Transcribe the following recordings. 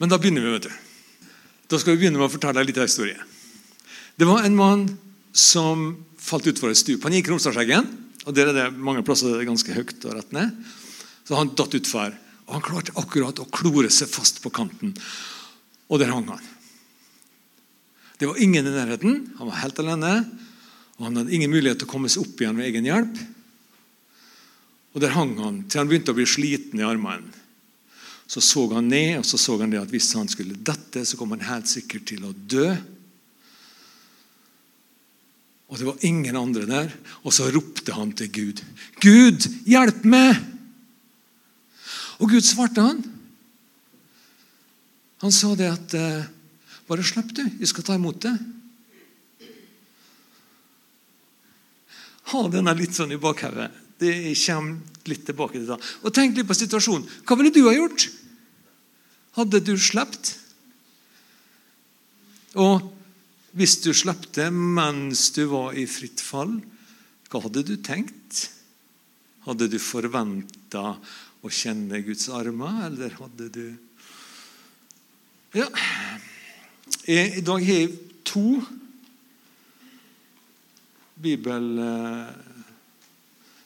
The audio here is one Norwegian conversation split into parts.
Men da begynner vi. vet du. Da skal vi begynne med å fortelle deg litt av historie. Det var en mann som falt utfor et stup. Han gikk Romsdalseggen, og der er det mange plasser det er ganske høyt og rett ned. Så han datt utfor, og han klarte akkurat å klore seg fast på kanten. Og der hang han. Det var ingen i nærheten. Han var helt alene. Og han hadde ingen mulighet til å komme seg opp igjen ved egen hjelp. Og Der hang han til han begynte å bli sliten i armene. Så så han ned, og så så han det at hvis han skulle dette, så kom han helt sikkert til å dø. Og det var ingen andre der. Og så ropte han til Gud. 'Gud, hjelp meg!' Og Gud svarte han. Han sa det at eh, 'Bare slipp, du. Jeg skal ta imot det.' Ha denne litt sånn i bakhodet. Det kommer litt tilbake til det. Og Tenk litt på situasjonen. Hva ville du ha gjort? Hadde du sluppet? Og hvis du slapp det mens du var i fritt fall, hva hadde du tenkt? Hadde du forventa å kjenne Guds armer, eller hadde du Ja. I dag har jeg to bibel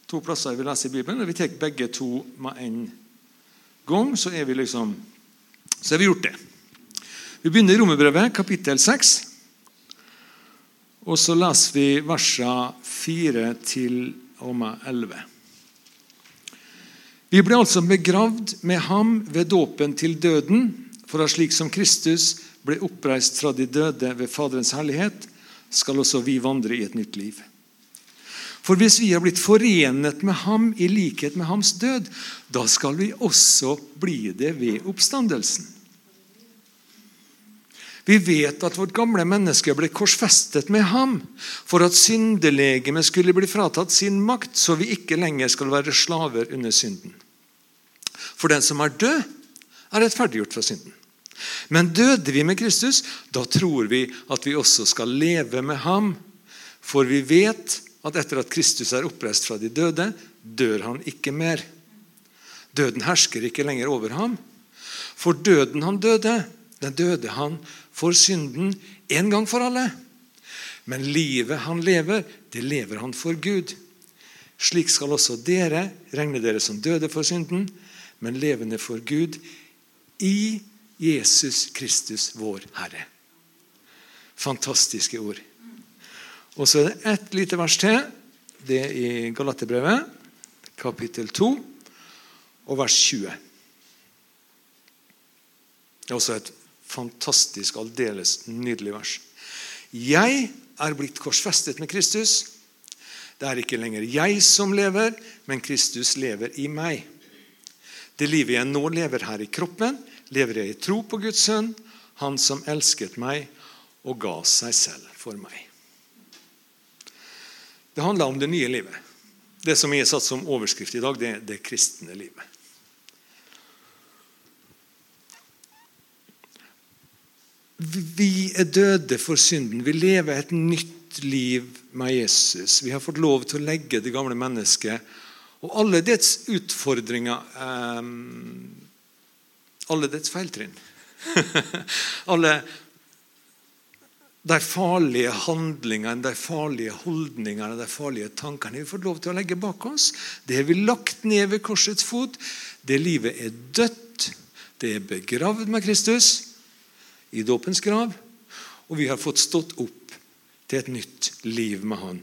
to plasser jeg vil lese i Bibelen. og Vi tar begge to med en gang, så er vi liksom så har vi gjort det. Vi begynner i Romerbrevet, kapittel 6. Og så leser vi versene 4 til og med 11. Vi ble altså begravd med ham ved dåpen til døden, for at slik som Kristus ble oppreist fra de døde ved Faderens herlighet, skal også vi vandre i et nytt liv. For hvis vi har blitt forenet med ham i likhet med hans død, da skal vi også bli det ved oppstandelsen. Vi vet at vårt gamle menneske ble korsfestet med ham for at syndelegemet skulle bli fratatt sin makt, så vi ikke lenger skal være slaver under synden. For den som er død, er rettferdiggjort fra synden. Men døde vi med Kristus, da tror vi at vi også skal leve med ham. For vi vet at etter at Kristus er oppreist fra de døde, dør han ikke mer. Døden hersker ikke lenger over ham. For døden han døde, den døde han for synden en gang for alle. Men livet han lever, det lever han for Gud. Slik skal også dere regne dere som døde for synden, men levende for Gud i Jesus Kristus, vår Herre. Fantastiske ord. Og så er det ett lite vers til. Det er i Galaterbrevet, kapittel 2, og vers 20. Det er også et fantastisk, aldeles nydelig vers. Jeg er blitt korsfestet med Kristus. Det er ikke lenger jeg som lever, men Kristus lever i meg. Det livet jeg nå lever her i kroppen, lever jeg i tro på Guds sønn, Han som elsket meg og ga seg selv for meg. Det handler om det nye livet. Det som er satt som overskrift i dag, det er det kristne livet. Vi er døde for synden. Vi lever et nytt liv med Jesus. Vi har fått lov til å legge det gamle mennesket og alle dets utfordringer um, Alle dets feiltrinn. alle de farlige handlingene, de farlige holdningene, de farlige tankene har vi fått lov til å legge bak oss. Det har vi lagt ned ved korsets fot. Det livet er dødt. Det er begravd med Kristus i dåpens grav. Og vi har fått stått opp til et nytt liv med Han.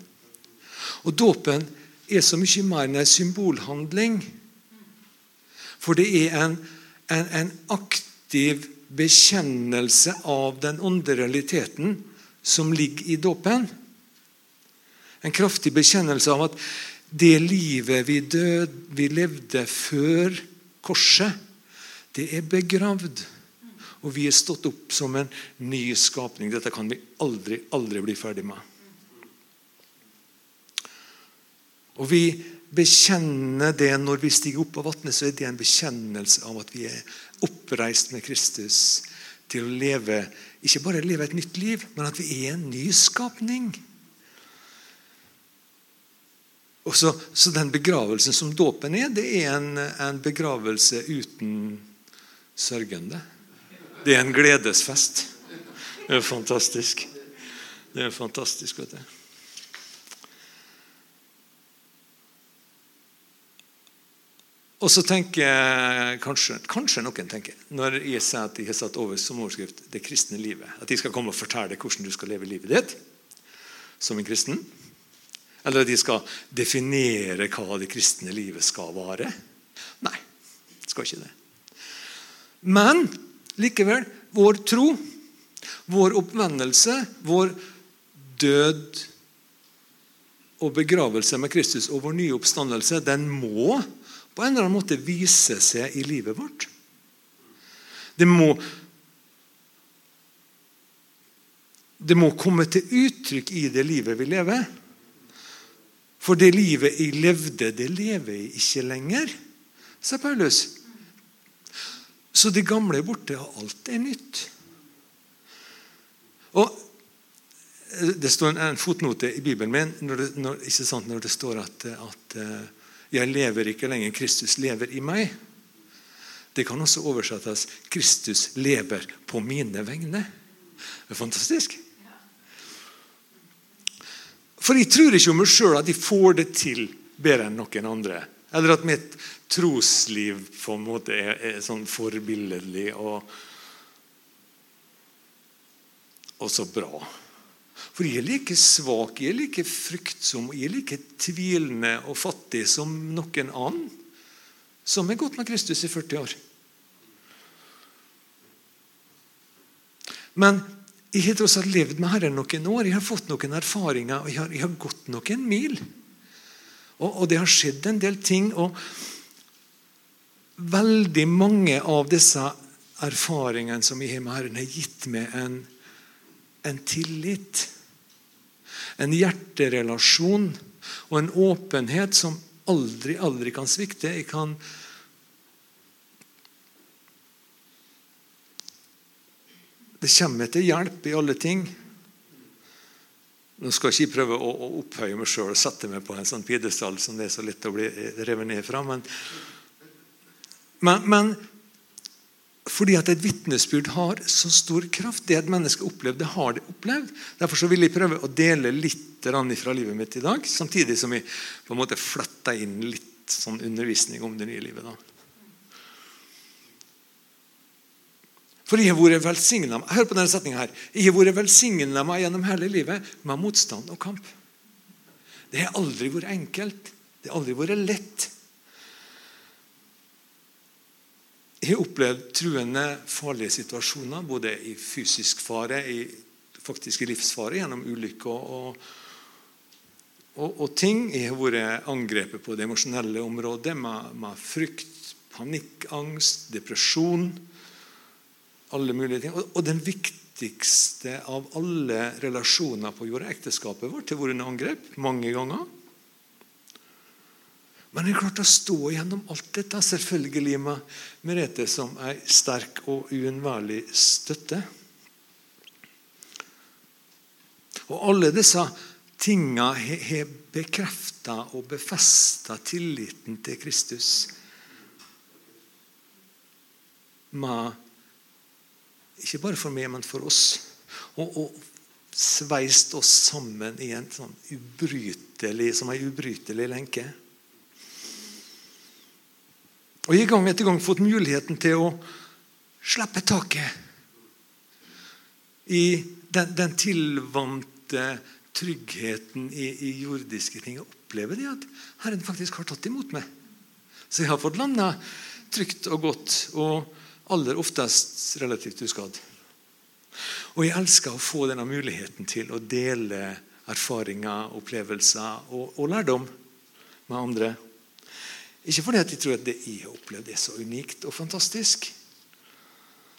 Og Dåpen er så mye mer enn en symbolhandling. For det er en, en, en aktiv bekjennelse av den åndelige realiteten som ligger i dåpen. En kraftig bekjennelse av at det livet vi, død, vi levde før korset, det er begravd. Og vi er stått opp som en ny skapning. Dette kan vi aldri, aldri bli ferdig med. Og vi bekjenner det når vi stiger opp av vannet, så er det en bekjennelse av at vi er oppreist med Kristus til å leve ikke bare leve et nytt liv, men at vi er en ny skapning. Og så, så Den begravelsen som dåpen er, det er en, en begravelse uten sørgende. Det er en gledesfest. Det er fantastisk. Det er fantastisk, vet du. Og så tenker jeg, kanskje, kanskje, noen tenker, når jeg sier at de har satt over som overskrift 'det kristne livet', at de skal komme og fortelle hvordan du skal leve livet ditt som en kristen. Eller at de skal definere hva det kristne livet skal være. Nei, skal ikke det. Men likevel, vår tro, vår oppvendelse, vår død og begravelse med Kristus og vår nye oppstandelse, den må på en eller annen måte vise seg i livet vårt. Det må Det må komme til uttrykk i det livet vi lever. For det livet jeg levde, det lever jeg ikke lenger, sa Paulus. Så det gamle er borte, og alt er nytt. Og Det står en fotnote i Bibelen min når det, når, når det står at, at eh, 'Jeg lever ikke lenger, Kristus lever i meg'. Det kan også oversettes 'Kristus lever på mine vegne'. Det er fantastisk. For jeg tror ikke om meg sjøl at jeg får det til bedre enn noen andre. Eller at mitt trosliv på en måte er, er sånn forbilledlig og, og så bra. For jeg er like svak, jeg er like fryktsom, jeg er like tvilende og fattig som noen annen som har gått med Kristus i 40 år. Men jeg har alt levd med Herren noen år. Jeg har fått noen erfaringer, og jeg har, jeg har gått noen mil. Og, og, det har skjedd en del ting. Og veldig mange av disse erfaringene som jeg har med Herren, har gitt meg en, en tillit en hjerterelasjon og en åpenhet som aldri, aldri kan svikte. Jeg kan Det kommer til hjelp i alle ting. Nå skal jeg ikke prøve å, å opphøye meg sjøl og sette meg på en sånn pidestall som det er så lett å bli revet ned fra. Men, men, men fordi at et vitnesbyrd har så stor kraft. Det et menneske opplevde, har det opplevd. Derfor vil jeg prøve å dele litt fra livet mitt i dag, samtidig som vi på en måte fletter inn litt sånn undervisning om det nye livet. da. For jeg har vært velsigna Hør på denne setninga her. Jeg har vært velsigna meg gjennom hele livet med motstand og kamp. Det har aldri vært enkelt. Det har aldri vært lett. Jeg har opplevd truende, farlige situasjoner, både i fysisk fare, i faktisk i livsfare, gjennom ulykker og, og, og, ting. Jeg har vært angrepet på det emosjonelle området med, med frykt, panikk, angst, depresjon. Alle mulige ting. Og, og den viktigste av alle relasjoner på jorda, ekteskapet vårt, har vært under angrep mange ganger. Men jeg klarte å stå gjennom alt dette, selvfølgelig med Merete som ei sterk og uunnværlig støtte. Og alle disse tinga har bekrefta og befesta tilliten til Kristus med Ikke bare for meg, men for oss. Og, og sveist oss sammen i en sånn ubrytelig, som ei ubrytelig lenke. Og har gang etter gang fått muligheten til å slippe taket i den, den tilvante tryggheten i, i, jordiske ting. Jeg opplever det at Herren faktisk har tatt imot meg. Så jeg har fått landa trygt og godt, og aller oftest relativt uskadd. Og jeg elsker å få denne muligheten til å dele erfaringer, opplevelser og, og lærdom med andre. Ikke fordi jeg tror at det jeg har opplevd, er så unikt og fantastisk.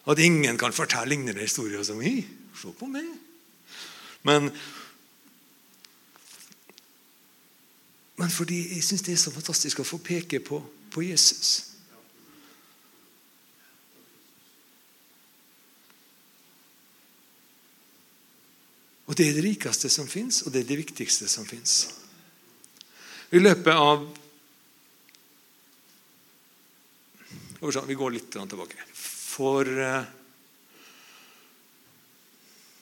At ingen kan fortelle lignende historier som jeg. Se på meg. Men, men fordi jeg syns det er så fantastisk å få peke på, på Jesus. Og Det er det rikeste som fins, og det er det viktigste som fins. I løpet av Vi går litt tilbake. For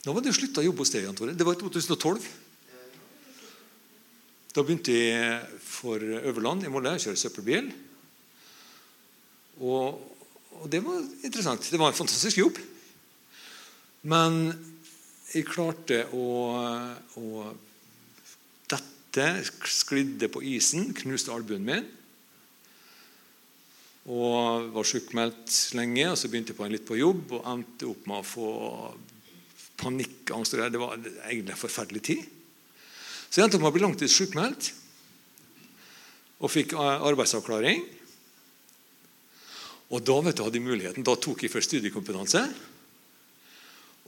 Nå var det slutta å jobbe hos deg, Jan Tore. Det var i 2012. Da begynte jeg for Øverland i Molde å kjøre søppelbil. Og, og, det var interessant. Det var en fantastisk jobb. Men jeg klarte å, å dette, sklidde på isen, knuste albuen min. Og var sjukmeldt lenge, og så begynte jeg litt på jobb og endte opp med å få panikkangst. Det var egentlig en forferdelig tid. Så jeg endte opp med å bli langtidssjukmeldt og fikk arbeidsavklaring. Og da vet du, hadde jeg muligheten. Da tok jeg først studiekompetanse.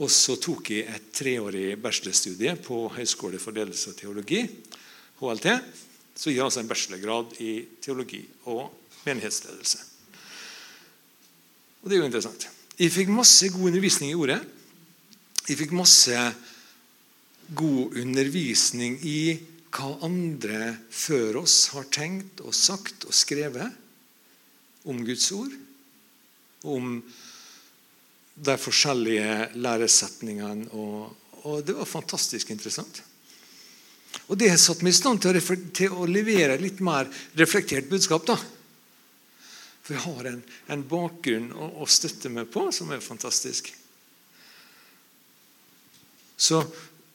Og så tok jeg et treårig bachelorstudie på Høgskole for ledelse og teologi, HLT. Så gir altså en bachelorgrad i teologi og menighetsledelse. Og det er jo interessant. Jeg fikk masse god undervisning i ordet. Jeg fikk masse god undervisning i hva andre før oss har tenkt og sagt og skrevet om Guds ord. Om de forskjellige læresetningene. Og, og det var fantastisk interessant. Og det har satt meg i stand til å, til å, levere litt mer reflektert budskap. da. For jeg har en, en bakgrunn å, å støtte meg på som er fantastisk. Så,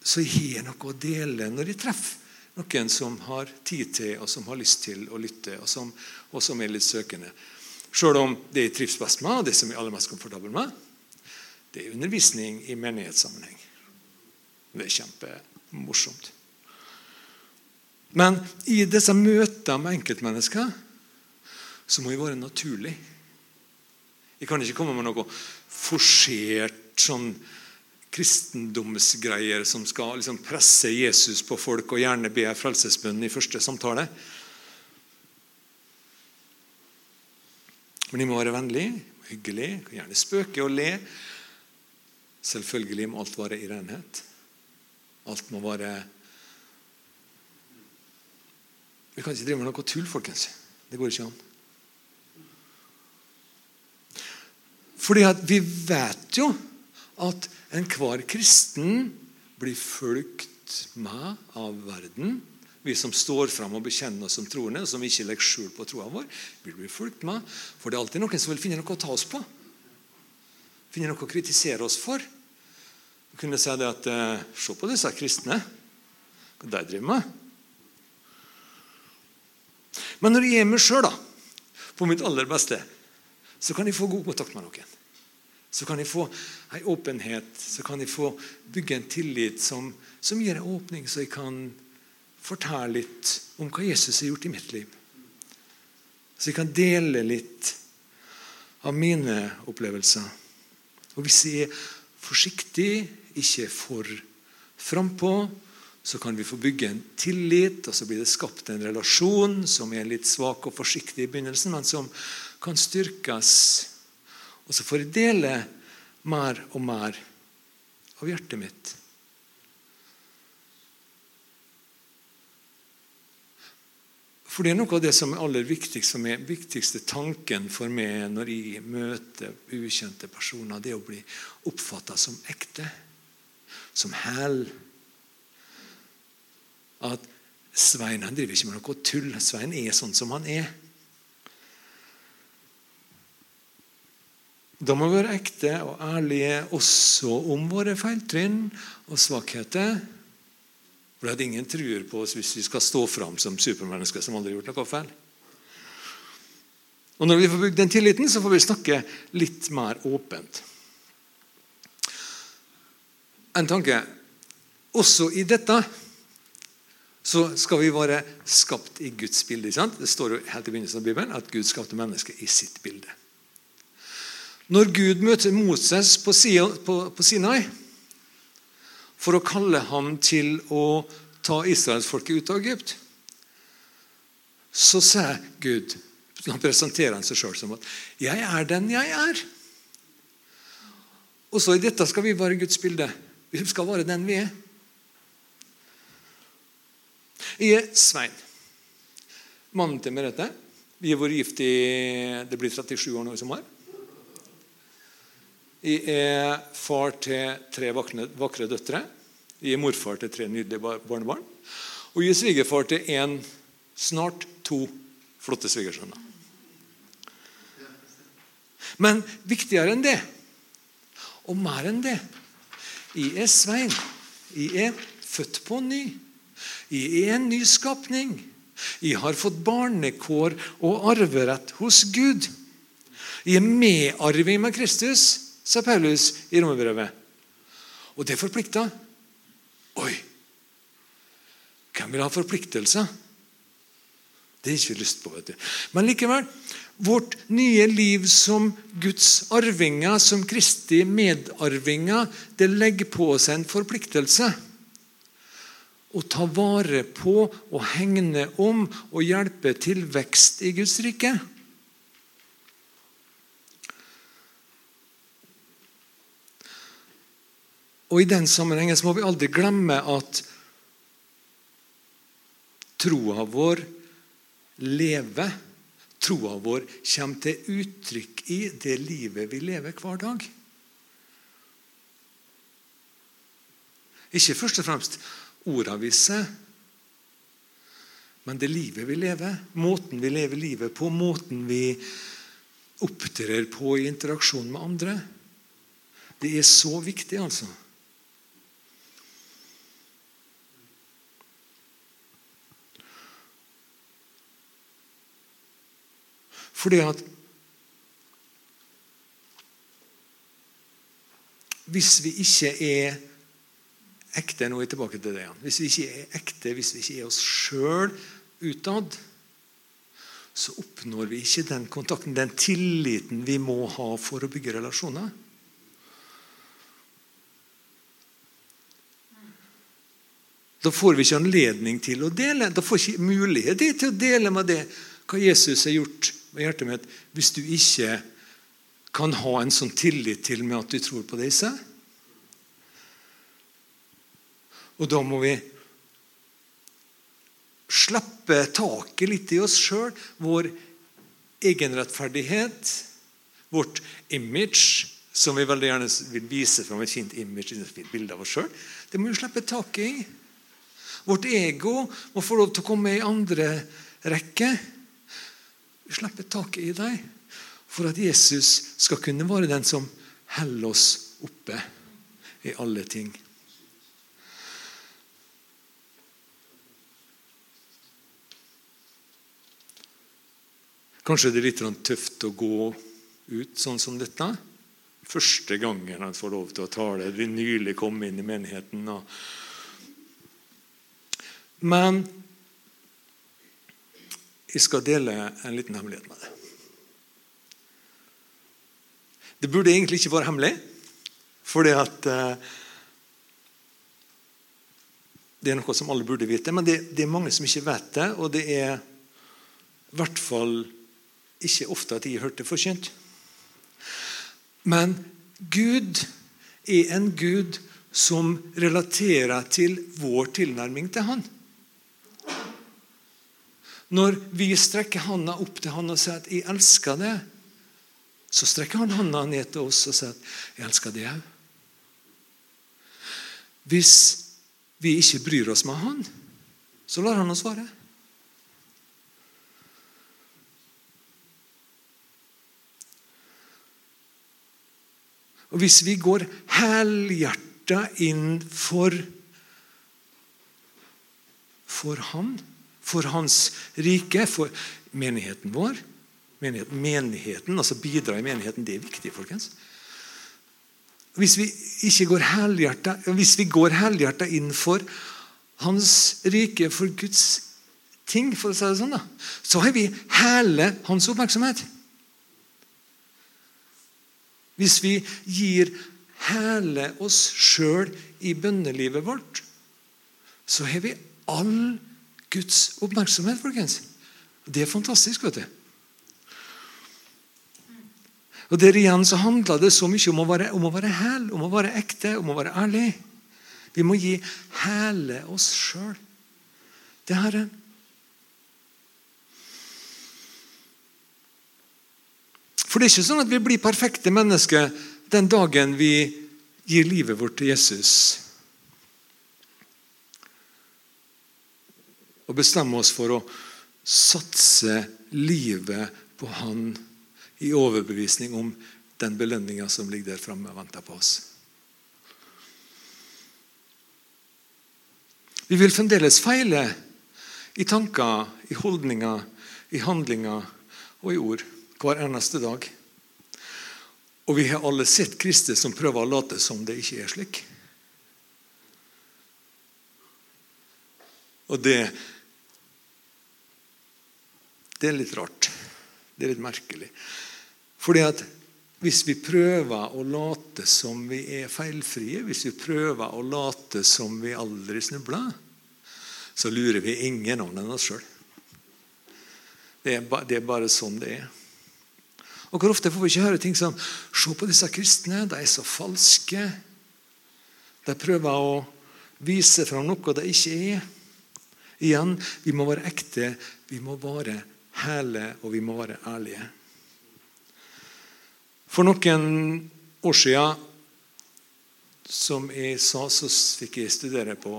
så jeg har noe å dele når jeg treffer noen som har tid til og som har lyst til å lytte, og som, og som er litt søkende. Selv om det jeg trives best med, og det som jeg er aller mest komfortabel med, det er undervisning i menighetssammenheng. Det er kjempemorsomt. Men i disse møtene med enkeltmennesker så må vi være naturlig. Vi kan ikke komme med noe forsert sånn kristendomsgreier som skal liksom presse Jesus på folk og gjerne be frelsesbønn i første samtale. Men de må være vennlig, hyggelig, gjerne spøke og le. Selvfølgelig må alt være i renhet. Alt må være Vi kan ikke drive med noe tull, folkens. Det går ikke an. Fordi vi vet jo at enhver kristen blir fulgt med av verden. Vi som står fram og bekjenner oss som troende, og som ikke legger skjul på troa vår, vil bli fulgt med. For det er alltid noen som vil finne noe å ta oss på. Finne noe å kritisere oss for. Du kunne si det at eh, Se på disse kristne. Hva de driver med. Men når jeg er meg sjøl, på mitt aller beste, så kan jeg få god kontakt med noen. Så kan jeg få en åpenhet, så kan jeg få bygge en tillit som, som gir en åpning, så jeg kan fortelle litt om hva Jesus har gjort i mitt liv. Så jeg kan dele litt av mine opplevelser. Og hvis jeg er forsiktig, ikke for frampå, så kan vi få bygge en tillit, og så blir det skapt en relasjon som er litt svak og forsiktig i begynnelsen, men som kan styrkes og så får jeg dele mer og mer av hjertet mitt. For det er noe av det som er aller viktigst som er viktigste tanken for meg når jeg møter ukjente personer, det er å bli oppfatta som ekte, som hæl. At Svein han driver ikke med noe tull. Svein er sånn som han er. Da må vi være ekte og ærlige også om våre feiltrinn og svakheter. For hadde ingen truer på oss hvis vi skal stå fram som supermennesker som aldri har gjort noe feil. Og Når vi får bygd den tilliten, så får vi snakke litt mer åpent. En tanke. Også i dette så skal vi være skapt i Guds bilde. Sant? Det står jo helt i begynnelsen av Bibelen at Gud skapte mennesket i sitt bilde. Når Gud møter Moses på Sinai for å kalle ham til å ta israelsfolket ut av Egypt, så sa Gud Han presenterer han seg sjøl som at 'Jeg er den jeg er'. Og så i dette skal vi være Guds bilde. Vi skal være den vi er. Jeg er Svein, mannen til Merete. Vi har vært gift i det blir 37 år nå i sommer. Jeg er far til tre vakre, vakre døtre. Jeg er morfar til tre nydelige barnebarn. Og jeg er svigerfar til én, snart to flotte svigersønner. Men viktigere enn det, og mer enn det Jeg er Svein. Jeg er født på ny. Jeg er en ny skapning. Jeg har fått barnekår og arverett hos Gud. Jeg er medarving med Kristus, sa Paulus i romerbrevet. Og det forplikta. Oi! Hvem vil ha forpliktelser? Det har ikke lyst på. vet du. Men likevel vårt nye liv som Guds arvinger, som Kristi medarvinger, det legger på seg en forpliktelse. Å ta vare på og hegne om og hjelpe til vekst i Guds rike. Og I den sammenhengen må vi aldri glemme at troa vår lever troa vår kommer til uttrykk i det livet vi lever hver dag. Ikke først og fremst orda vi ser, men det livet vi lever. Måten vi lever livet på, måten vi opptrer på i interaksjon med andre. Det er så viktig, altså. Fordi at Hvis vi ikke er ekte Nå er jeg tilbake til det igjen. Hvis vi ikke er ekte, hvis vi ikke er oss sjøl utad, så oppnår vi ikke den kontakten, den tilliten vi må ha for å bygge relasjoner. Da får vi ikke anledning til å dele. Da får vi ikke mulighet til å dele med det hva Jesus har gjort med hjertet mitt hvis du ikke kan ha en sånn tillit til med at du tror på disse. Og da må vi slippe taket litt i oss sjøl. Vår egenrettferdighet, vårt image, som vi veldig gjerne vil vise fram et fint image, et fint bilde av oss sjøl. Det må vi slippe taket i. Vårt ego må få lov til å komme i andre rekke. Vi slipper taket i dem for at Jesus skal kunne være den som holder oss oppe i alle ting. Kanskje det er litt tøft å gå ut sånn som dette. Første gangen han får lov til å tale. Vi nylig kom inn i menigheten. Men jeg skal dele en liten hemmelighet med deg. Det burde egentlig ikke være hemmelig, fordi at uh, Det er noe som alle burde vite, men det, det, er mange som ikke vet det. Og det er i hvert fall ikke ofte at jeg hørt det forkynt. Men Gud er en Gud som relaterer til vår tilnærming til Han. Når vi strekker handa opp til han og sier at 'jeg elsker det', så strekker han handa ned til oss og sier at 'jeg elsker det òg'. Hvis vi ikke bryr oss med han, så lar han oss være. Og hvis vi går helhjerta inn for, for Han for hans rike, for menigheten vår. Menigheten, menigheten, altså bidra i menigheten, det er viktig, folkens. Hvis vi går hvis vi går helhjerta inn for Hans rike, for Guds ting, for å si det sånn, da, så har vi hele Hans oppmerksomhet. Hvis vi gir hele oss sjøl i bønnelivet vårt, så har vi all Guds oppmerksomhet, folkens. Det er fantastisk. vet du. Og Der igjen så handler det så mye om å være, om å være hel, om å være ekte, om å være ærlig. Vi må gi hele oss sjøl til Herren. For det er ikke sånn at vi blir perfekte mennesker den dagen vi gir livet vårt til Jesus og bestemme oss for å satse livet på Han i overbevisning om den belønninga som ligger der framme og venter på oss. Vi vil fremdeles feile i tanker, i holdninger, i handlinger og i ord hver eneste dag. Og vi har alle sett Kristus som prøver å late som det ikke er slik. Og det Det er litt rart. Det er litt merkelig. Fordi at hvis vi prøver å late som vi er feilfrie, hvis vi prøver å late som vi aldri snubler, så lurer vi ingen annen enn oss sjøl. Det, det, er bare sånn det er. Og Hvor ofte får vi ikke høre ting som Se på disse kristne, de er så falske. De prøver å vise fram noe de ikke er. Igjen, vi må være ekte, vi må være hele, og vi må være ærlige. For noen år siden, som jeg sa, så fikk jeg studere på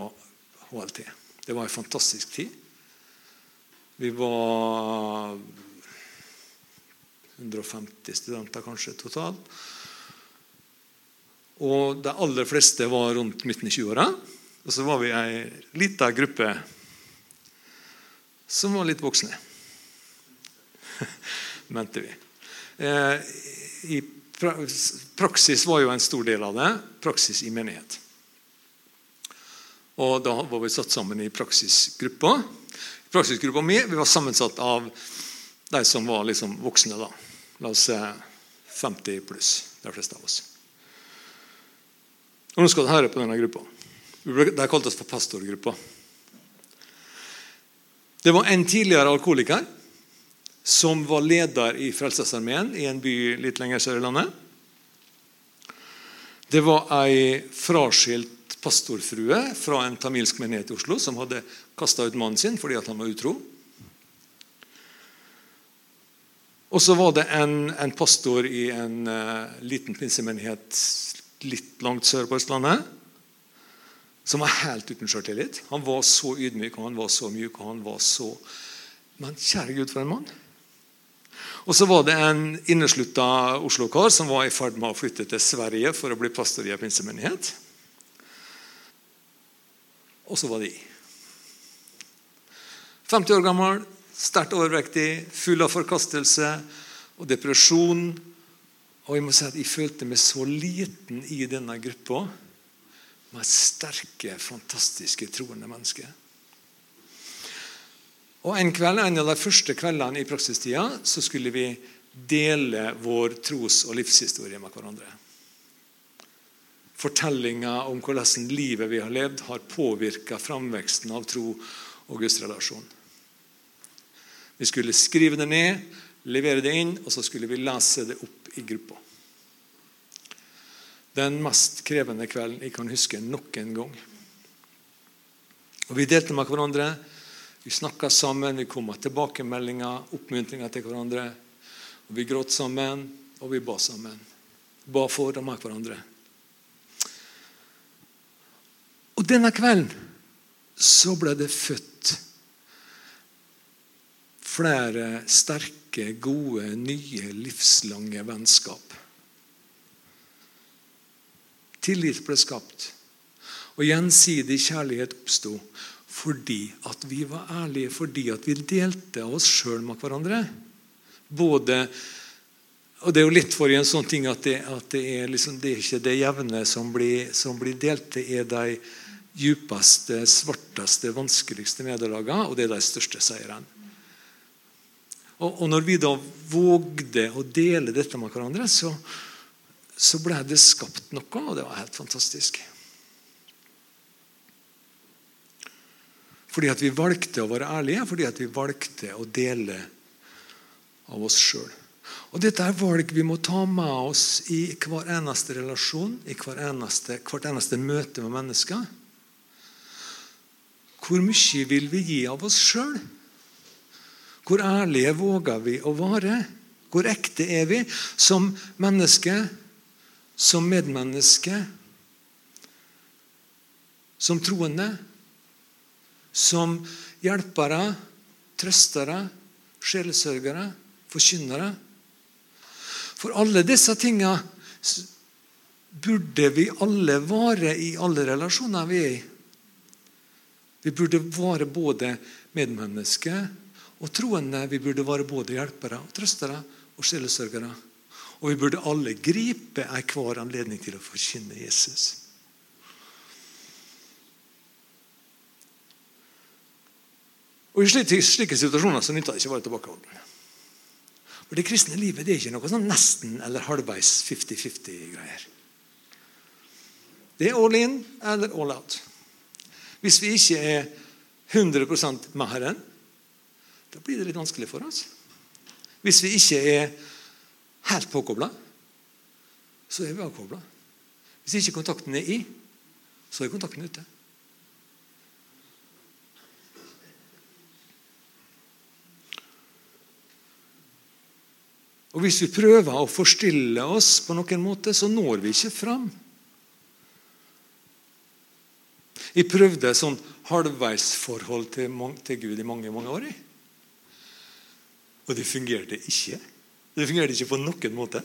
HLT. Det var en fantastisk tid. Vi var 150 studenter kanskje totalt. Og de aller fleste var rundt midten i 20-åra. Og så var vi ei lita gruppe som var litt voksne. Mente vi. Eh, I praksis var jo en stor del av det. Praksis i menighet. Og Da var vi satt sammen i praksisgruppa. Praksisgruppa mi vi var sammensatt av de som var liksom voksne. da. La oss se 50 pluss, de fleste av oss. Og Nå skal du høre på denne gruppa. De kalte oss for pastorgruppa. Det var en tidligere alkoholiker som var leder i Frelsesarmeen i en by litt lenger sør i landet. Det var ei fraskilt pastorfrue fra en tamilsk menighet i Oslo som hadde kasta ut mannen sin fordi han var utro. Og så var det en, en pastor i en uh, liten pinsemenighet litt langt sør på Østlandet som var helt uten sjøltillit. Han var så ydmyk og han var så mjuk. og han var så... Men kjære Gud, for en mann! Og så var det en inneslutta Oslo-kar som var i ferd med å flytte til Sverige for å bli pastor i en pinsemenighet. Og så var de 50 år gammel, sterkt overvektig, full av forkastelse og depresjon. Og Jeg må si at jeg følte meg så liten i denne gruppa med sterke, fantastiske, troende mennesker. Og En kveld, en av de første kveldene i praksistida så skulle vi dele vår tros- og livshistorie med hverandre. Fortellinga om hvordan livet vi har levd, har påvirka framveksten av tro og gudsrelasjon. Vi skulle skrive det ned, levere det inn, og så skulle vi lese det opp i gruppa. Den mest krevende kvelden jeg kan huske noen gang. Og Vi delte med hverandre. Vi snakka sammen, vi kom med tilbakemeldinger, oppmuntringer til hverandre. Og Vi gråt sammen, og vi ba sammen. Ba for og med hverandre. Og denne kvelden så ble det født flere sterke, gode, nye, livslange vennskap. Tillit ble skapt, og gjensidig kjærlighet oppsto fordi at vi var ærlige, fordi at vi delte oss sjøl med hverandre. Både og Det er jo litt for en sånn ting at det, at det, er, liksom, det er ikke det jevne som blir, som blir delt. Det er de djupeste, svarteste, vanskeligste nederlagene, og det er de største seirene. Og, og når vi da vågde å dele dette med hverandre, så, så ble det skapt noe, og det var helt fantastisk. Fordi at vi valgte å være ærlige, fordi at vi valgte å dele av oss sjøl. Og Dette er valg vi må ta med oss i hver eneste relasjon, i hver eneste, hvert eneste møte med mennesker. Hvor mye vil vi gi av oss sjøl? Hvor ærlige våger vi å være? Hvor ekte er vi som menneske, som medmenneske, som troende, som hjelpere, trøstere, sjelesørgere, forkynnere. For alle disse tingene burde vi alle vare i alle relasjoner vi er i. Vi burde være både medmennesker og troende. Vi burde være både hjelpere trøstere og sjelesørgere. Og vi burde alle gripe enhver anledning til å forkynne Jesus. Og I slike, slike situasjoner så nytter det ikke å være tilbakeholden. For Det kristne livet det er ikke noe sånn nesten eller halvveis 50-50-greier. Det er all in eller all out. Hvis vi ikke er 100 med Herren, da blir det litt vanskelig for oss. Hvis vi ikke er helt påkobla, så er vi avkobla. Hvis ikke kontakten er i, så er kontakten ute. Og Hvis vi prøver å forstille oss på noen måte, så når vi ikke fram. Jeg prøvde sånn halvveisforhold til, til Gud i mange mange år. Og det fungerte ikke. Det fungerte ikke på noen måte.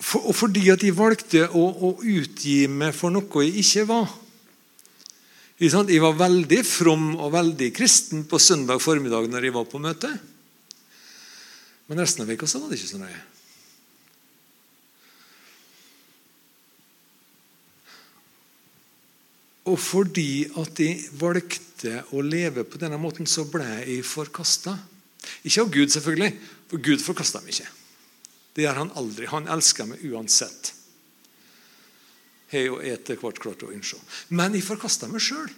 For, og fordi at jeg valgte å, å utgi meg for noe jeg ikke var Jeg var veldig from og veldig kristen på søndag formiddag når jeg var på møte. Men resten av uka var det ikke så nøye. Og fordi at de valgte å leve på denne måten, så ble jeg forkasta. Ikke av Gud, selvfølgelig, for Gud forkasta meg ikke. Det gjør han aldri. Han elsker meg uansett. Har jo etter hvert klart å innse. Men jeg forkasta meg sjøl.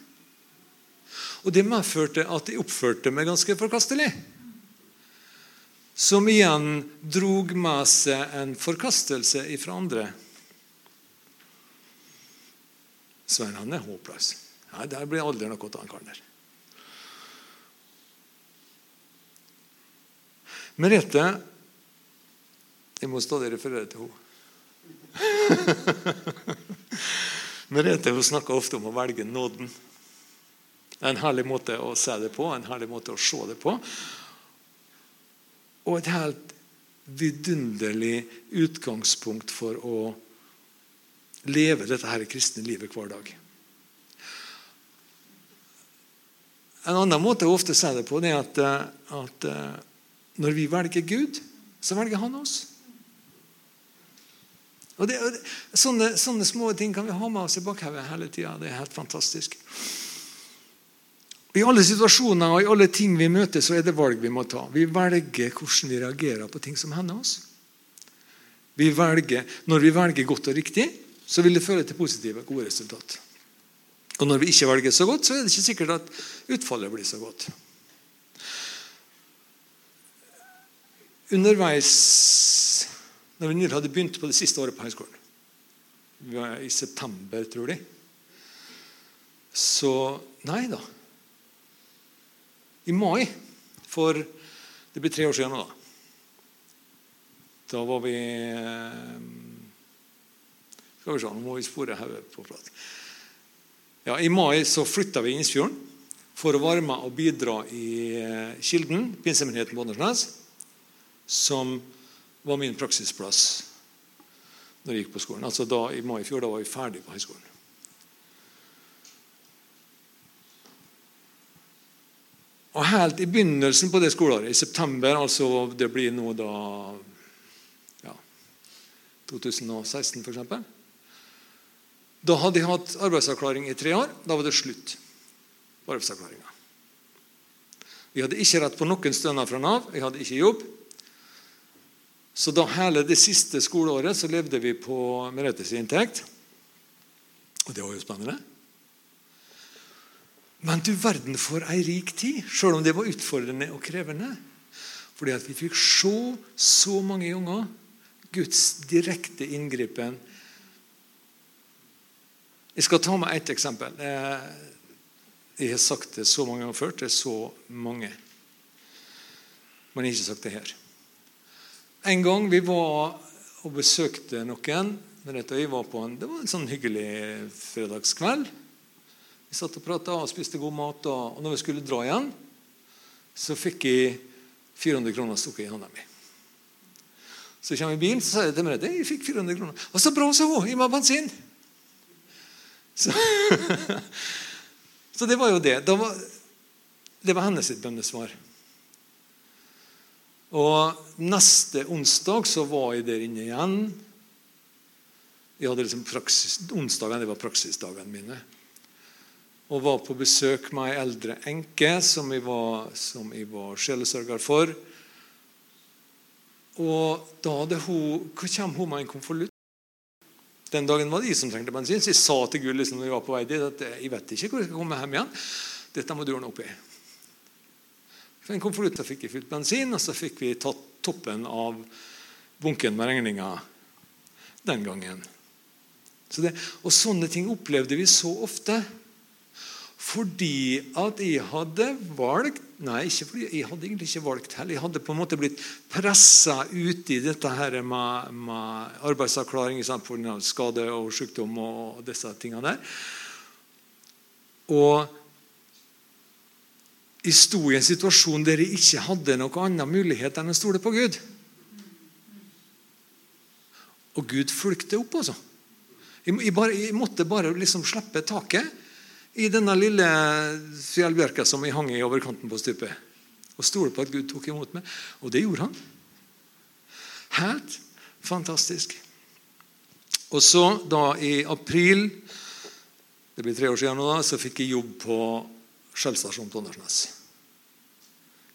Og det medførte at jeg oppførte meg ganske forkastelig. Som igjen drog med seg en forkastelse ifra andre. Svein han er håpløs. Nei, Der blir aldri noe av han karen der. Merete Jeg må stadig referere til henne. Merete hun snakker ofte om å velge nåden. En herlig måte å se det på, en herlig måte å se det på. Og et helt vidunderlig utgangspunkt for å leve dette her kristne livet hver dag. En annen måte å ofte si det på, det er at, eh, at eh, når vi velger Gud, så velger Han oss. Og det, og det, sånne, sånne, små ting kan vi ha med oss i bakhodet hele tida. Det er helt fantastisk. I alle situasjoner og i alle ting vi møter, så er det valg vi må ta. Vi velger hvordan vi reagerer på ting som hender oss. Vi velger, når vi velger godt og riktig, så vil det føre til positive, gode resultat. Og når vi ikke velger så godt, så er det ikke sikkert at utfallet blir så godt. Underveis når vi hadde begynt på det siste året på høyskolen, i september, tror de, så Nei da. I mai for Det blir tre år siden nå. Da Da var vi eh, skal vi se, Nå må vi spore hodet på plass. Ja, I mai så flytta vi Innsfjorden for å være med og bidra i eh, Kilden, pinsemenigheten på Åndalsnes, som var min praksisplass når jeg gikk på skolen. Altså da, I mai i fjor da var vi ferdig på høyskolen. Og Helt i begynnelsen på det skoleåret, i september, altså det blir nå da ja, 2016 f.eks. Da hadde jeg hatt arbeidsavklaring i tre år. Da var det slutt på arbeidsavklaringa. Vi hadde ikke rett på noen stønad fra Nav. Jeg hadde ikke jobb. Så da hele det siste skoleåret så levde vi på Merethes inntekt. Og det var jo spennende. Men du verden for ei rik tid, sjøl om det var utfordrende og krevende. Fordi at vi fikk se så mange unger Guds direkte inngripen jeg skal ta med ett eksempel. Jeg har sagt det så mange ganger før til så mange. Men jeg har ikke sagt det her. En gang vi var og besøkte noen Merete og vi var på en, Det var en sånn hyggelig fredagskveld. Vi satt og prata og spiste god mat. Og, og når vi skulle dra igjen, så fikk jeg 400 kroner stukket i hånda mi. Så kommer i bilen så sier jeg til Merete jeg fikk 400 kroner. Og så bra, sa hun! Gi meg bensin! Så, så, det var jo det. det var, det var hennes bønnesvar. Og neste onsdag så var jeg der inne igjen. Jeg hadde liksom praksis, Onsdagene var praksisdagene mine. Og var på besøk med ei eldre enke som jeg var, var sjelesørger for. Og da hadde hun, kom hun med en konvolutt. Den dagen var det jeg som trengte bensin, så jeg sa til Gud liksom, når jeg var på vei dit, at jeg vet ikke hvor jeg skal komme hjem igjen. Dette må du ordne opp i. For en konvolutt fikk jeg fylt bensin, og så fikk vi tatt toppen av bunken med regninger den gangen. Så det, og sånne ting opplevde vi så ofte. Fordi at jeg hadde valgt Nei, ikke fordi jeg hadde egentlig ikke valgt heller. Jeg hadde på en måte blitt pressa i dette her med, med arbeidsavklaring pga. skade og sykdom og disse tingene der. Og jeg sto i en situasjon der jeg ikke hadde noen annen mulighet enn å stole på Gud. Og Gud fulgte opp, altså. Jeg måtte bare liksom slippe taket i denne lille fjellbjørka som jeg hang i over kanten på stupet. Og stole på at Gud tok imot meg. Og det gjorde han. Helt fantastisk. Og så, da i april det blir tre år siden nå da, så fikk jeg jobb på Skjellstasjonen på Åndalsnes.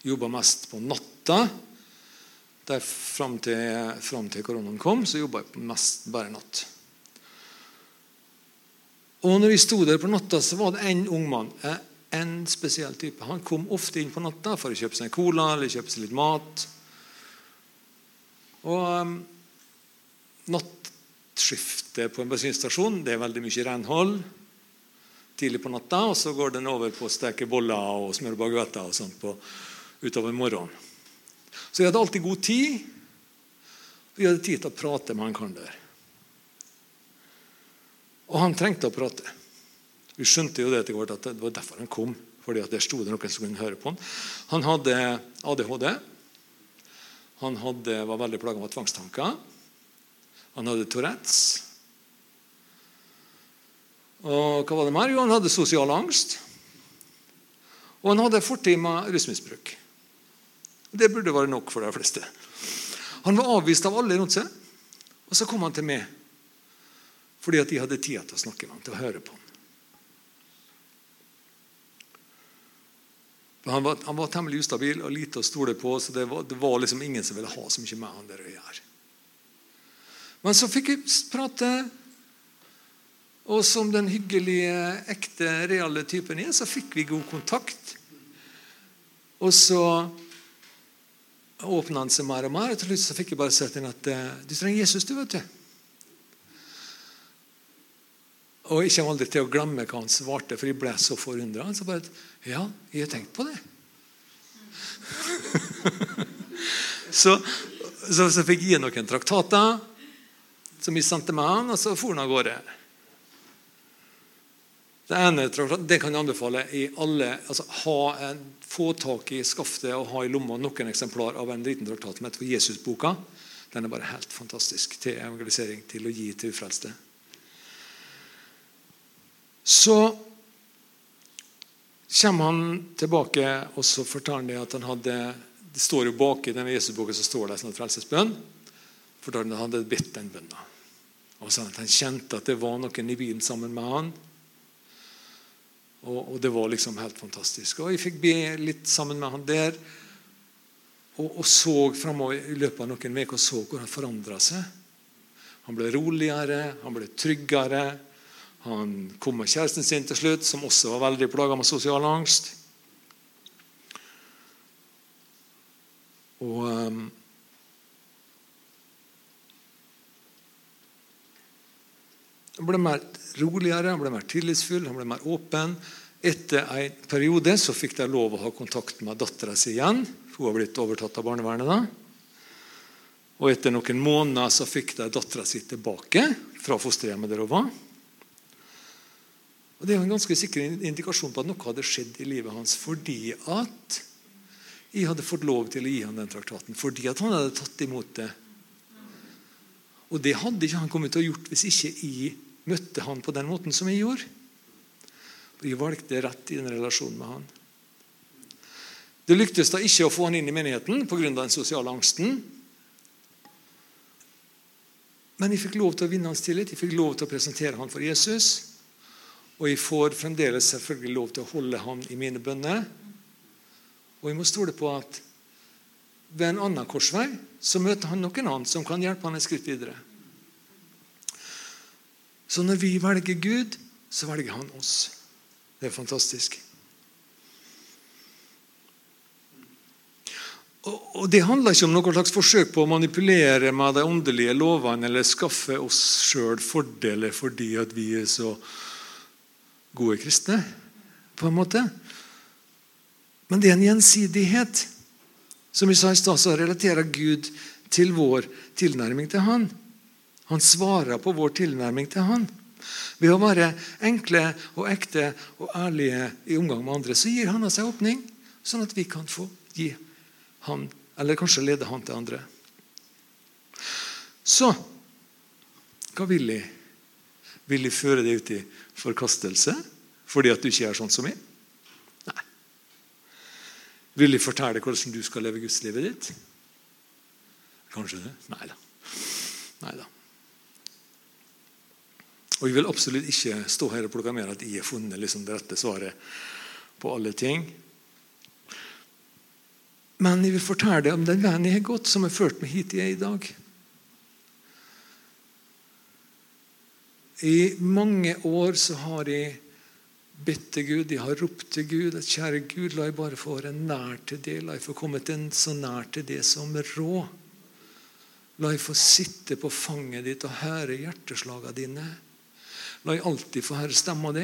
Jobba mest på natta. Der Fram til, frem til koronaen kom, så jobba jeg mest bare natt. Og når vi sto der på natta, så var det en ung mann. Eh, en spesiell type. Han kom ofte inn på natta for å kjøpe seg en cola eller kjøpe seg litt mat. Og um, Nattskiftet på en bensinstasjon det er veldig mye renhold tidlig på natta, og så går den over på å steke boller og smøre baguetter og sånt på, utover morgenen. Så jeg hadde alltid god tid. Og jeg hadde tid til å prate med han karen der. Og han trengte å prate. Vi skjønte jo det etter hvert at det var derfor han kom. fordi at Der sto det noen som kunne høre på han. Han hadde ADHD. Han hadde, var veldig plaga med tvangstanker. Han hadde Tourettes. Og hva var det mer? Jo, han hadde sosial angst. Og han hadde fortid med rusmisbruk. Det burde være nok for de fleste. Han var avvist av alle rundt seg. Og så kom han til meg fordi at de hadde tid til å snakke med ham, til å høre på ham. Han var, han var, temmelig ustabil og lite å stole på, så det var, det var, liksom ingen som ville ha så mye med han der å gjøre. Men så fikk jeg prate og som den hyggelige, ekte, reale typen er, så fikk vi god kontakt. Og så åpna han seg mer og mer. Og til slutt så fikk jeg bare sett inn at eh, du trenger Jesus, du, vet du. Og jeg kommer aldri til å glemme hva han svarte, for jeg ble så forundra. Han sa bare at ja, jeg har tenkt på det. så, så, så, fikk jeg noen traktater som jeg sendte med han, og så for han av gårde. Det ene det kan jeg anbefale i alle, altså en, Få tak i skaftet og ha i lomma noen eksemplar av en liten traktat som heter Jesusboka. Den er bare helt fantastisk til evangelisering, til å gi til ufrelste. Så kommer han tilbake og så forteller han det at han hadde Det står jo bak i denne Jesusboka så står det en sånn frelsesbønn. Forteller han at han hadde bedt den bønna. Og så Han kjente at det var noen i bilen sammen med han og, og, det var liksom helt fantastisk. Og Jeg fikk be litt sammen med han der. Og, og så framover i løpet av noen uker så hvor han forandra seg. Han ble roligere, han ble tryggere. Han kom med kjæresten sin til slutt, som også var veldig plaga med sosial angst. Og Han ble mer roligere, han ble mer tillitsfull, han ble mer åpen. Etter en periode så fikk de lov å ha kontakt med dattera si igjen. Hun har blitt overtatt av barnevernet. da. Og Etter noen måneder så fikk de dattera si tilbake fra fosterhjemmet der hun var. Og Det er en ganske sikker indikasjon på at noe hadde skjedd i livet hans fordi at jeg hadde fått lov til å gi ham den traktaten. Fordi at han hadde tatt imot det. Og det hadde ikke han kommet til å gjort hvis ikke jeg møtte han på den måten som jeg gjorde. Og jeg valgte rett i den relasjonen med han. Det lyktes da ikke å få han inn i menigheten pga. den sosiale angsten. Men jeg fikk lov til å vinne hans tillit, jeg fikk lov til å presentere han for Jesus. Og jeg får fremdeles selvfølgelig lov til å holde han i mine bønner. Og jeg må stole på at ved en annen korsvei så møter han noen annen som kan hjelpe han et skritt videre. Så når vi velger Gud, så velger han oss. Det er fantastisk. Og Det handler ikke om noe slags forsøk på å manipulere med de åndelige lovene eller skaffe oss sjøl fordeler fordi at vi er så gode kristne. på en måte. Men det er en gjensidighet. Som vi sa i stad, så relaterer Gud til vår tilnærming til Han. Han svarer på vår tilnærming til Han. Ved å være enkle og ekte og ærlige i omgang med andre, så gir han av seg åpning, sånn at vi kan få gi han, eller kanskje lede han til andre. Så hva vil jeg? Vil jeg føre deg ut i forkastelse fordi at du ikke er sånn som meg? Nei. Vil jeg fortelle hvordan du skal leve gudslivet ditt? Kanskje det? Nei da. Nei da. Og Jeg vil absolutt ikke stå her og proklamere at jeg har funnet liksom det rette svaret på alle ting. Men jeg vil fortelle deg om den veien jeg har gått, som har ført meg hit jeg er i dag. I mange år så har jeg bedt til Gud, jeg har ropt til Gud at kjære Gud, la jeg bare få være nær til det. La jeg få komme til så nær til det som råd. La jeg få sitte på fanget ditt og høre hjerteslagene dine. La jeg alltid få høre stemma di.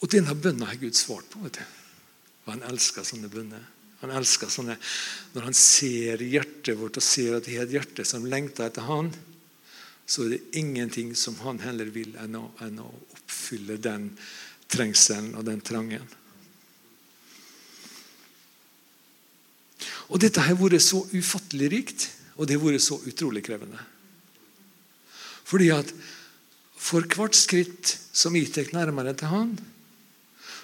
Og denne bønna har Gud svart på. vet du. Og Han elsker sånne bønner. Han elsker sånne, Når han ser hjertet vårt og ser at det er et hjerte som lengter etter han, så er det ingenting som han heller vil enn å, enn å oppfylle den trengselen og den trangen. Og Dette har vært så ufattelig rikt, og det har vært så utrolig krevende. Fordi at for hvert skritt som jeg tar nærmere til Han,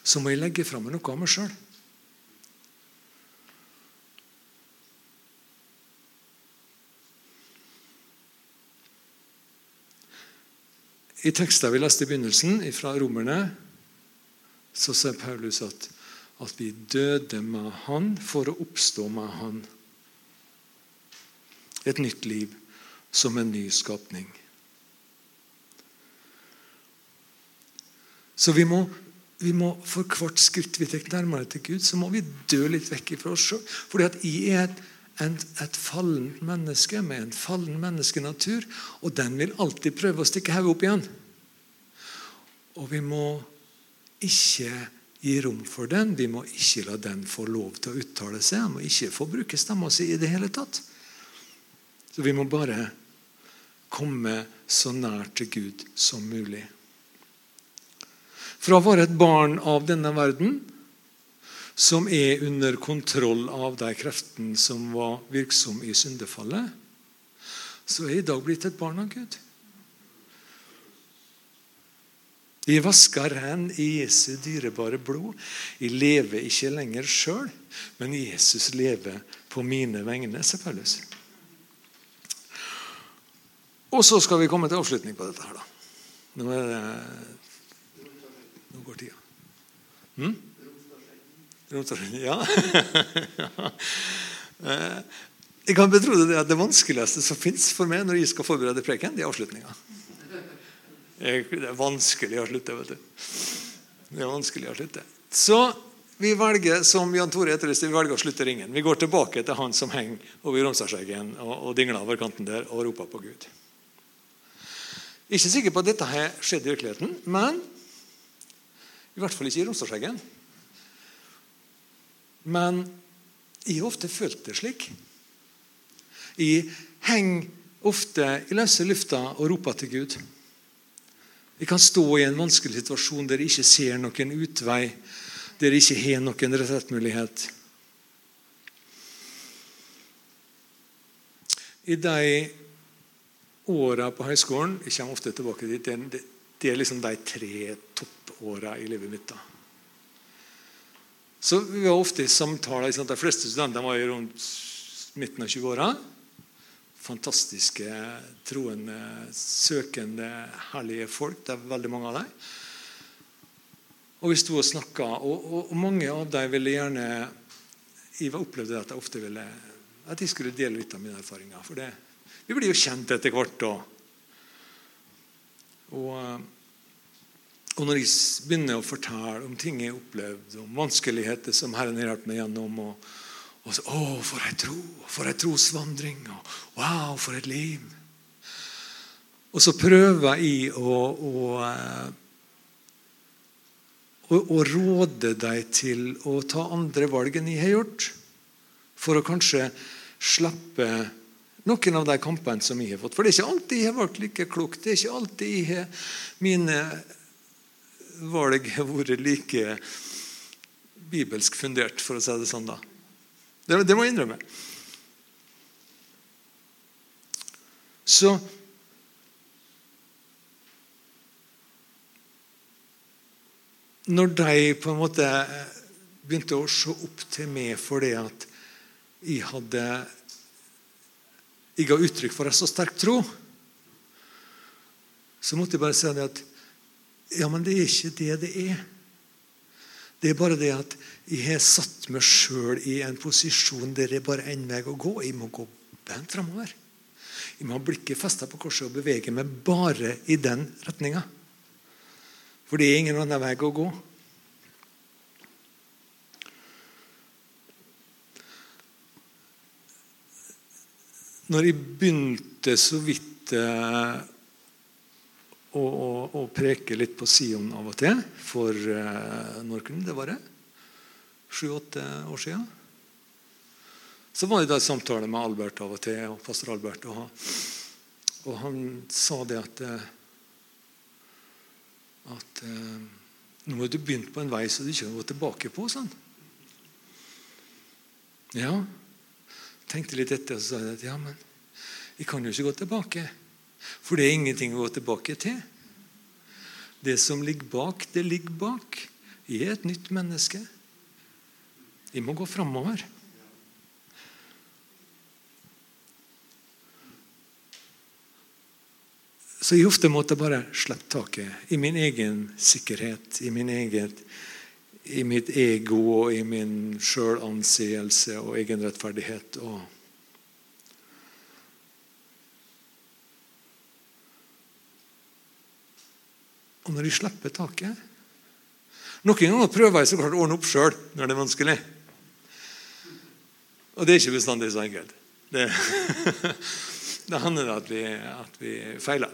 så må jeg legge fram noe av meg sjøl. I teksten vi leste i begynnelsen, fra Romerne, så sier Paulus at, at vi døde med Han for å oppstå med Han. Et nytt liv som en ny skapning. Så vi må, vi må for hvert skritt vi tar nærmere til Gud, så må vi dø litt vekk fra oss sjøl. Fordi at jeg er et, et, et fallent menneske med en fallen menneskenatur. Og den vil alltid prøve å stikke hodet opp igjen. Og vi må ikke gi rom for den. Vi må ikke la den få lov til å uttale seg. Den må ikke få bruke stemma si i det hele tatt. Så vi må bare komme så nær til Gud som mulig. Fra å være et barn av denne verden, som er under kontroll av de kreftene som var virksomme i syndefallet, så er jeg i dag blitt et barn av Gud. Jeg vasker ren i Jesu dyrebare blod. Jeg lever ikke lenger sjøl, men Jesus lever på mine vegne. selvfølgelig. Og så skal vi komme til avslutning på dette. her da. Nå er det nå går tida. Hm? Ja. Eh, jeg kan betro det at det vanskeligste som fins for meg når jeg skal forberede preken, det er avslutninga. Det er vanskelig å slutte. vet du. Det er vanskelig å slutte. Så vi velger som Jan Tore etterlyste, vi velger å slutte ringen. Vi går tilbake til han som henger over Romsdalseggen og, og dingler over kanten der og roper på Gud. Ikke sikker på at dette har skjedd i virkeligheten, men I hvert fall ikke i Romsdalseggen. Men jeg har ofte følt det slik. Jeg henger ofte i løse lufta og roper til Gud. Jeg kan stå i en vanskelig situasjon der jeg ikke ser noen utvei, der jeg ikke har noen retrettmulighet. I de åra på høyskolen Jeg kommer ofte tilbake dit. Det er liksom de tre toppåra i livet mitt. da. Så Vi var ofte i samtaler. De fleste studenter var jo rundt midten av 20-åra. Fantastiske, troende, søkende, herlige folk. Det er veldig mange av dem. Og vi sto og snakka, og, og, og, mange av dem ville gjerne Jeg opplevde at jeg ofte ville at de skulle dele litt av mine erfaringer. For det, vi blir jo kjent etter hvert. Og, og, og når jeg begynner å fortelle om ting jeg har opplevd, om vanskeligheter som Herren har hjulpet meg gjennom og, og så, Å, for ei tro! For ei trosvandring! Og, wow, for et liv! Og så prøver jeg å, å, å, å råde deg til å ta andre valg enn jeg har gjort. For å kanskje slippe noen av de kampene som jeg har fått. For det er ikke alltid jeg har valgt like klokt. Det er ikke alltid jeg har, mine valg har vært like bibelsk fundert, for å si det sånn. da. Det, det må jeg innrømme. Så Når de på en måte begynte å se opp til meg for det at jeg hadde jeg ga uttrykk for en så sterk tro, så måtte jeg bare si at ja, men det er ikke det det er. Det er bare det at jeg har satt meg sjøl i en posisjon der det er bare én vei å gå. Jeg må gå bent framover. Jeg må ha blikket festa på korset og bevege meg bare i den retninga. For det er ingen annen vei å gå. Når jeg begynte så vidt å, å, å, preke litt på Sion av og til for eh, når kunne det være? Sju-åtte år siden. Så var det da samtale med Albert av og til, og pastor Albert. Og han, og han sa det at eh, at eh, nå har du begynt på en vei så du ikke kan gå tilbake på. sånn. Ja, tenkte litt etter og sa at ja, men jeg kan jo ikke gå tilbake. For det er ingenting å gå tilbake til. Det som ligger bak, det ligger bak. Jeg er et nytt menneske. Jeg må gå framover. Så jeg ofte måtte bare slippe taket i min egen sikkerhet, i min egen i mitt ego og i min sjølanseelse og egenrettferdighet. Og Og når de slipper taket Noen ganger prøver jeg så klart å ordne opp sjøl når det er vanskelig. Og det er ikke bestandig så enkelt. Det, det hender at vi, at vi feiler.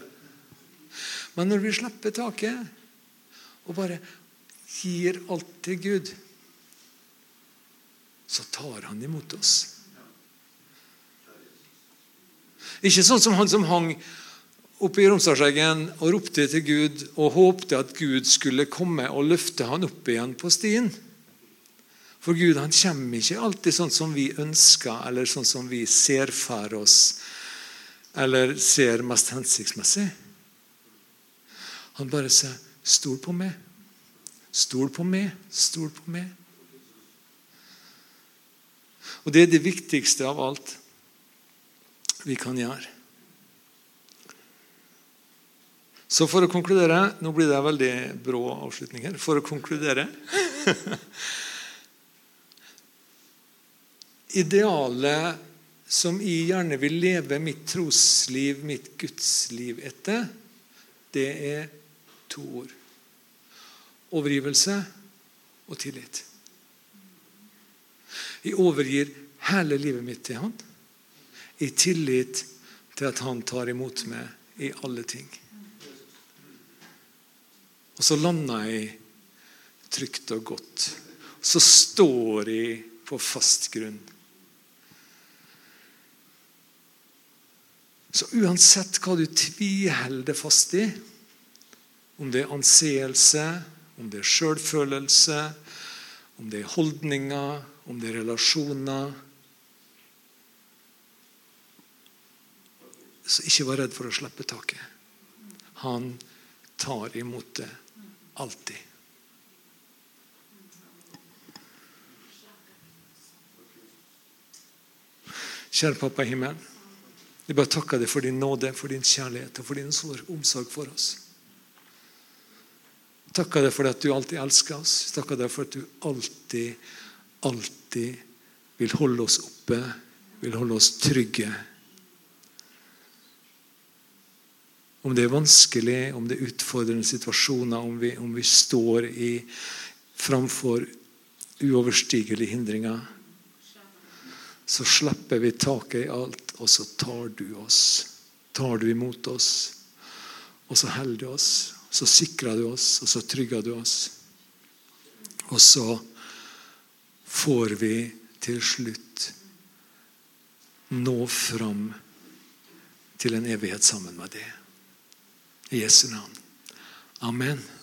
Men når vi slipper taket og bare gir alt til Gud, så tar han imot oss. Ikke sånn som han som hang oppe i Romsdalseggen og ropte til Gud og håpte at Gud skulle komme og løfte han opp igjen på stien. For Gud han kommer ikke alltid sånn som vi ønsker, eller sånn som vi ser for oss, eller ser mest hensiktsmessig. Han bare sier 'Stol på meg'. Stol på meg. Stol på meg. Og det er det viktigste av alt vi kan gjøre. Så for å konkludere Nå blir det en veldig brå avslutning her. For å konkludere Idealet som jeg gjerne vil leve mitt trosliv, mitt gudsliv etter, det er to ord. Overgivelse og tillit. Jeg overgir hele livet mitt til Han i tillit til at Han tar imot meg i alle ting. Og så landa jeg trygt og godt. Så står jeg på fast grunn. Så uansett hva du tviholder fast i, om det er anseelse, om det er sjølfølelse, om det er holdninger, om det er relasjoner Så ikke vær redd for å slippe taket. Han tar imot det alltid. Kjære Pappa i himmelen. Jeg bare takker deg for din nåde, for din kjærlighet og for din omsorg for oss. Takker deg for at du alltid elsker oss. Takker deg for at du alltid, alltid vil holde oss oppe, vil holde oss trygge. Om det er vanskelig, om det er utfordrende situasjoner, om vi, om vi står i, framfor uoverstigelige hindringer, så slipper vi taket i alt, og så tar du oss. Tar du imot oss, og så holder du oss. Så sikrer du oss, og så trygger du oss. Og så får vi til slutt nå fram til en evighet sammen med det. I Jesu navn. Amen.